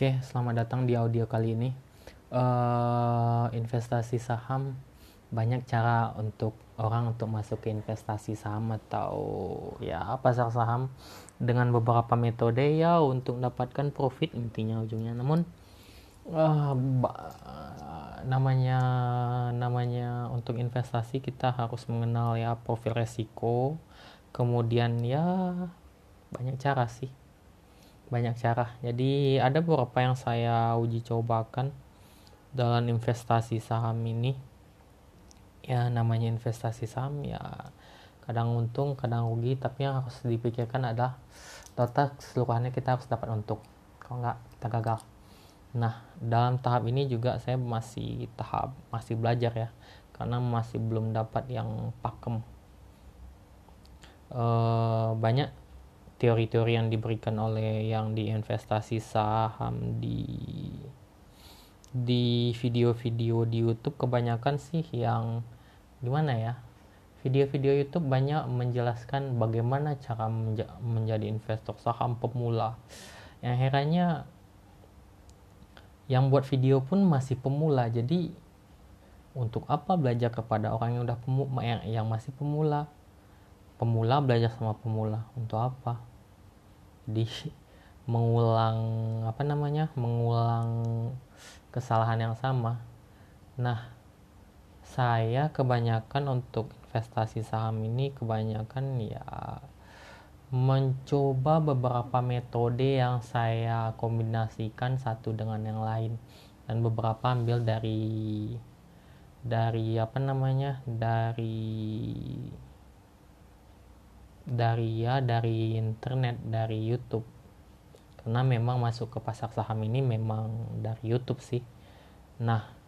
Oke, selamat datang di audio kali ini. Eh, investasi saham banyak cara untuk orang untuk masuk ke investasi saham atau ya pasar saham dengan beberapa metode ya untuk mendapatkan profit intinya ujungnya. Namun ba- namanya namanya untuk investasi kita harus mengenal ya profil resiko. Kemudian ya banyak cara sih banyak cara. Jadi ada beberapa yang saya uji cobakan dalam investasi saham ini. Ya namanya investasi saham ya kadang untung, kadang rugi, tapi yang harus dipikirkan adalah total keseluruhannya kita harus dapat untung. Kalau nggak kita gagal. Nah, dalam tahap ini juga saya masih tahap masih belajar ya. Karena masih belum dapat yang pakem. Eh, banyak teori-teori yang diberikan oleh yang di investasi saham di di video-video di YouTube kebanyakan sih yang gimana ya video-video YouTube banyak menjelaskan bagaimana cara menja- menjadi investor saham pemula. Yang herannya yang buat video pun masih pemula. Jadi untuk apa belajar kepada orang yang udah pemula yang masih pemula? Pemula belajar sama pemula. Untuk apa jadi mengulang apa namanya mengulang kesalahan yang sama. Nah saya kebanyakan untuk investasi saham ini kebanyakan ya mencoba beberapa metode yang saya kombinasikan satu dengan yang lain. Dan beberapa ambil dari dari apa namanya dari dari ya dari internet dari YouTube. Karena memang masuk ke pasar saham ini memang dari YouTube sih. Nah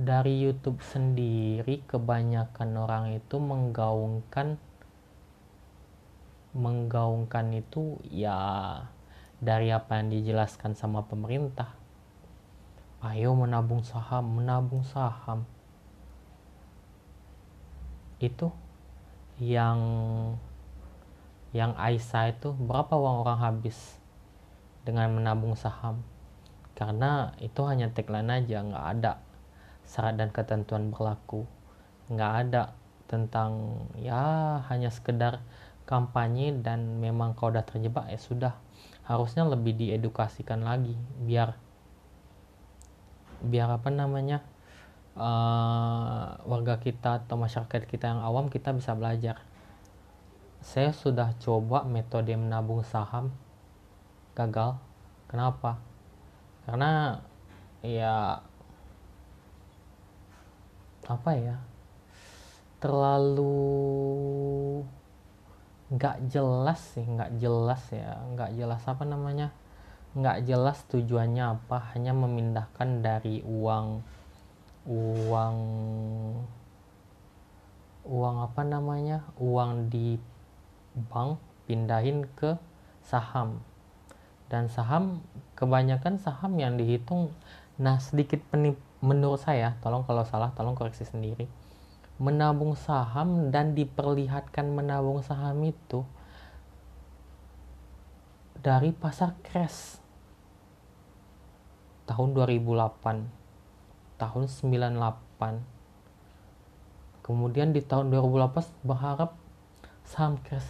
dari YouTube sendiri kebanyakan orang itu menggaungkan menggaungkan itu ya dari apa yang dijelaskan sama pemerintah. Ayo menabung saham menabung saham. Itu yang yang Aisyah itu berapa uang orang habis dengan menabung saham? Karena itu hanya tagline aja nggak ada syarat dan ketentuan berlaku. Nggak ada tentang ya hanya sekedar kampanye dan memang kalau udah terjebak ya sudah. Harusnya lebih diedukasikan lagi biar biar apa namanya uh, warga kita atau masyarakat kita yang awam kita bisa belajar. Saya sudah coba metode menabung saham gagal. Kenapa? Karena ya apa ya terlalu nggak jelas sih nggak jelas ya nggak jelas apa namanya nggak jelas tujuannya apa hanya memindahkan dari uang uang uang apa namanya? Uang di bank pindahin ke saham. Dan saham kebanyakan saham yang dihitung nah sedikit penip, menurut saya tolong kalau salah tolong koreksi sendiri. Menabung saham dan diperlihatkan menabung saham itu dari pasar crash tahun 2008 tahun 98 kemudian di tahun 2018 berharap saham crash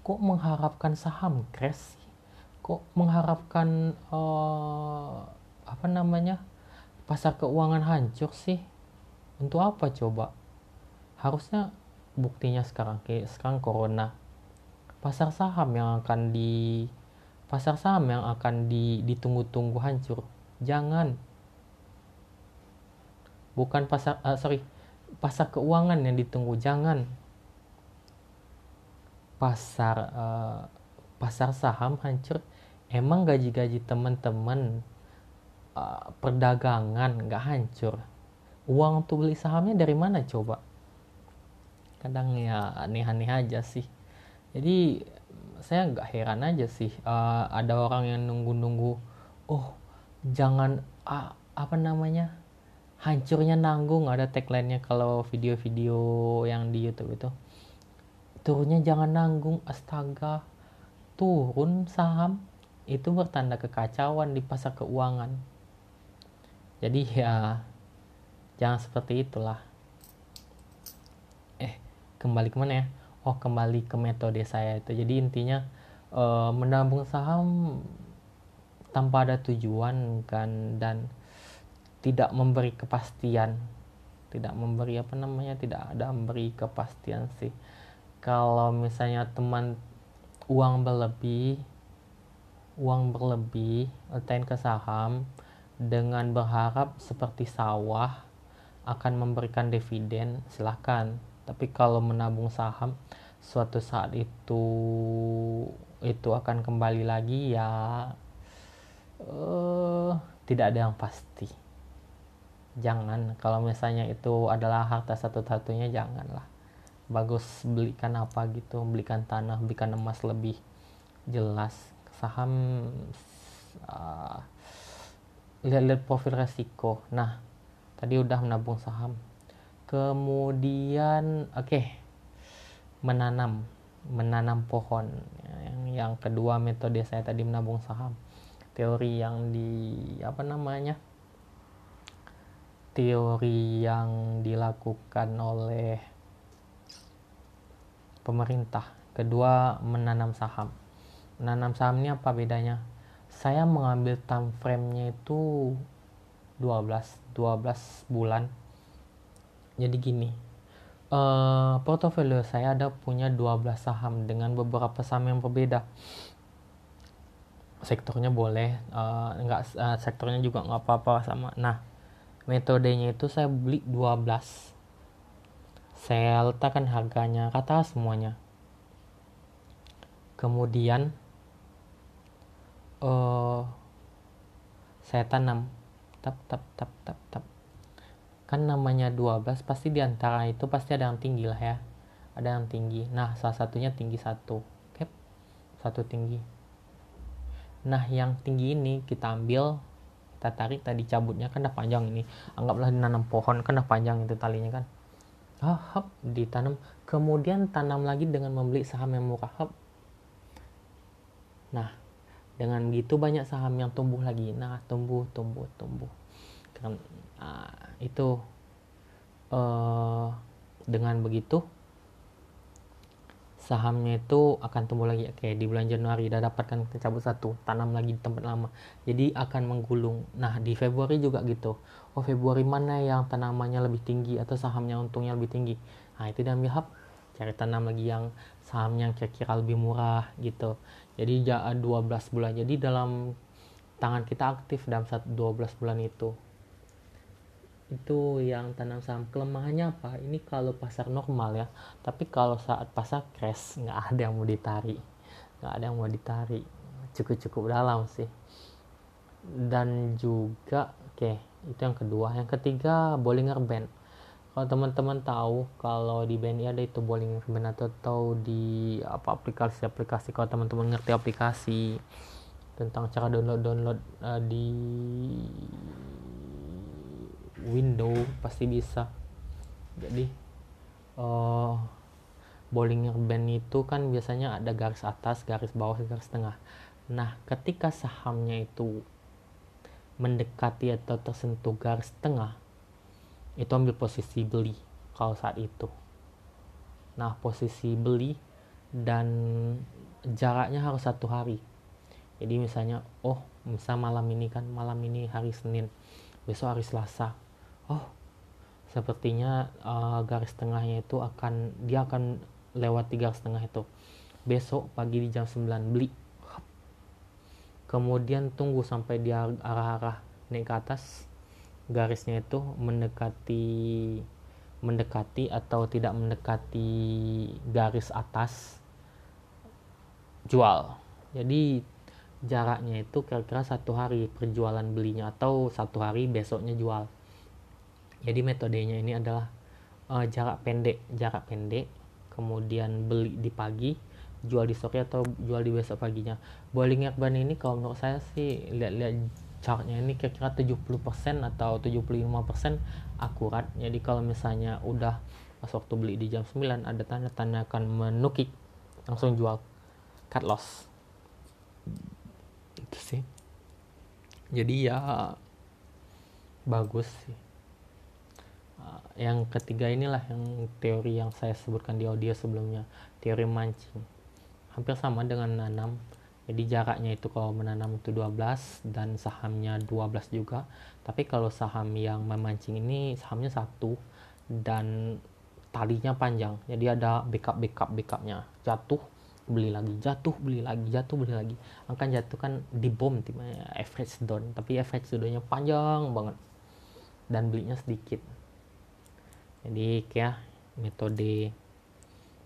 kok mengharapkan saham crash kok mengharapkan uh, apa namanya pasar keuangan hancur sih? Untuk apa coba? Harusnya buktinya sekarang kayak sekarang corona. Pasar saham yang akan di pasar saham yang akan di, ditunggu-tunggu hancur. Jangan bukan pasar uh, sorry pasar keuangan yang ditunggu jangan. Pasar uh, pasar saham hancur emang gaji-gaji teman-teman uh, perdagangan nggak hancur? Uang untuk beli sahamnya dari mana coba? Kadang ya aneh-aneh aja sih. Jadi saya nggak heran aja sih uh, ada orang yang nunggu-nunggu oh jangan uh, apa namanya hancurnya nanggung ada tagline-nya kalau video-video yang di YouTube itu. Turunnya jangan nanggung astaga. Turun saham. Itu bertanda kekacauan di pasar keuangan. Jadi ya jangan seperti itulah. Eh kembali ke mana ya? Oh kembali ke metode saya itu. Jadi intinya uh, menabung saham tanpa ada tujuan kan dan tidak memberi kepastian tidak memberi apa namanya tidak ada memberi kepastian sih. Kalau misalnya teman uang berlebih uang berlebih letain ke saham dengan berharap seperti sawah akan memberikan dividen silahkan. Tapi kalau menabung saham suatu saat itu itu akan kembali lagi ya uh, tidak ada yang pasti jangan. Kalau misalnya itu adalah harta satu-satunya janganlah. Bagus belikan apa gitu. Belikan tanah belikan emas lebih jelas. Saham lihat-lihat profil resiko. Nah tadi udah menabung saham. Kemudian oke. Okay, menanam. Menanam pohon. Yang yang kedua metode saya tadi menabung saham. Teori yang di apa namanya teori yang dilakukan oleh pemerintah. Kedua menanam saham. Menanam saham ini apa bedanya? Saya mengambil time frame-nya itu 12 12 bulan. Jadi gini uh, portofolio saya ada punya 12 saham dengan beberapa saham yang berbeda. Sektornya boleh uh, enggak uh, sektornya juga nggak apa-apa sama. Nah metodenya itu saya beli 12 saya letakkan harganya kata semuanya. Kemudian uh, saya tanam. Tap tap tap tap tap. Kan namanya 12 pasti di antara itu pasti ada yang tinggi lah ya. Ada yang tinggi. Nah salah satunya tinggi satu oke? Satu tinggi. Nah, yang tinggi ini kita ambil, kita tarik tadi cabutnya kan udah panjang ini. Anggaplah nanam pohon kan udah panjang itu talinya kan. Ah, hop, ditanam. Kemudian tanam lagi dengan membeli saham yang murah. Hop. Nah, dengan begitu banyak saham yang tumbuh lagi. Nah, tumbuh, tumbuh, tumbuh. Kan, itu uh, dengan begitu sahamnya itu akan tumbuh lagi. Oke di bulan Januari udah dapatkan tercabut satu tanam lagi di tempat lama. Jadi akan menggulung. Nah di Februari juga gitu. Oh Februari mana yang tanamannya lebih tinggi atau sahamnya untungnya lebih tinggi? Nah itu diambil hub cari tanam lagi yang sahamnya kira-kira lebih murah gitu. Jadi 12 bulan. Jadi dalam tangan kita aktif dalam satu 12 bulan itu itu yang tanam saham kelemahannya apa? Ini kalau pasar normal ya. Tapi kalau saat pasar crash nggak ada yang mau ditarik. Nggak ada yang mau ditarik. Cukup cukup dalam sih. Dan juga oke okay, itu yang kedua. Yang ketiga Bollinger Band. Kalau teman-teman tahu kalau di BNI ada itu Bollinger Band atau tahu di apa aplikasi-aplikasi. Kalau teman-teman ngerti aplikasi tentang cara download download uh, di window pasti bisa. Jadi uh, bowling band itu kan biasanya ada garis atas garis bawah garis tengah. Nah ketika sahamnya itu mendekati atau tersentuh garis tengah itu ambil posisi beli kalau saat itu. Nah posisi beli dan jaraknya harus satu hari. Jadi misalnya oh misal malam ini kan malam ini hari Senin besok hari Selasa oh sepertinya uh, garis tengahnya itu akan dia akan lewat tiga setengah itu. Besok pagi di jam 9 beli. Kemudian tunggu sampai dia arah-arah naik ke atas. Garisnya itu mendekati mendekati atau tidak mendekati garis atas jual. Jadi jaraknya itu kira-kira satu hari perjualan belinya atau satu hari besoknya jual jadi metodenya ini adalah uh, jarak pendek jarak pendek kemudian beli di pagi jual di sore atau jual di besok paginya. Bollinger Band ini? Kalau menurut saya sih lihat-lihat chartnya ini kira-kira 70% atau 75% akurat. Jadi kalau misalnya udah pas waktu beli di jam 9 ada tanda-tanda akan menukik langsung jual cut loss. Itu sih. Jadi ya bagus sih yang ketiga inilah yang teori yang saya sebutkan di audio sebelumnya teori mancing. Hampir sama dengan nanam. Jadi jaraknya itu kalau menanam itu 12 dan sahamnya 12 juga. Tapi kalau saham yang memancing ini sahamnya satu dan talinya panjang. Jadi ada backup backup backupnya. Jatuh beli lagi. Jatuh beli lagi. Jatuh beli lagi. Akan jatuh kan di bom timnya average down. Tapi average downnya panjang banget. Dan belinya sedikit jadi kayak metode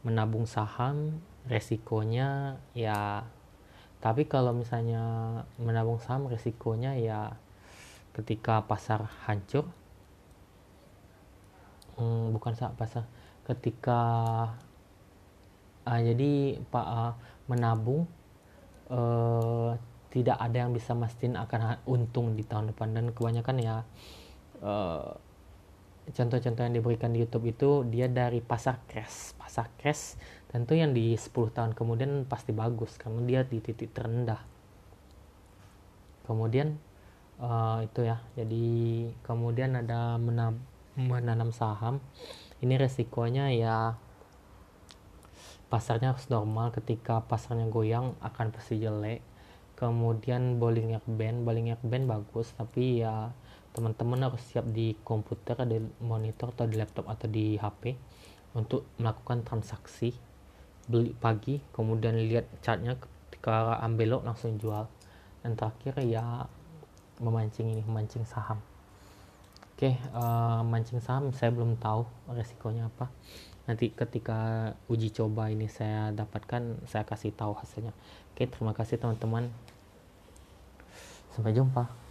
menabung saham resikonya ya tapi kalau misalnya menabung saham resikonya ya ketika pasar hancur hmm, bukan saat pasar ketika uh, jadi pak uh, menabung uh, tidak ada yang bisa mastiin akan untung di tahun depan. Dan kebanyakan ya uh, contoh-contoh yang diberikan di YouTube itu dia dari pasar crash pasar crash tentu yang di 10 tahun kemudian pasti bagus karena dia di titik terendah. Kemudian uh, itu ya jadi kemudian ada menab menanam saham. Ini resikonya ya pasarnya harus normal ketika pasarnya goyang akan pasti jelek. Kemudian bowling band bowling band bagus tapi ya teman-teman harus siap di komputer di monitor atau di laptop atau di HP untuk melakukan transaksi beli pagi kemudian lihat chartnya ketika ambil langsung jual. Dan terakhir ya memancing ini memancing saham. Oke uh, mancing saham saya belum tahu resikonya apa. Nanti ketika uji coba ini saya dapatkan saya kasih tahu hasilnya. Oke terima kasih teman-teman. Sampai jumpa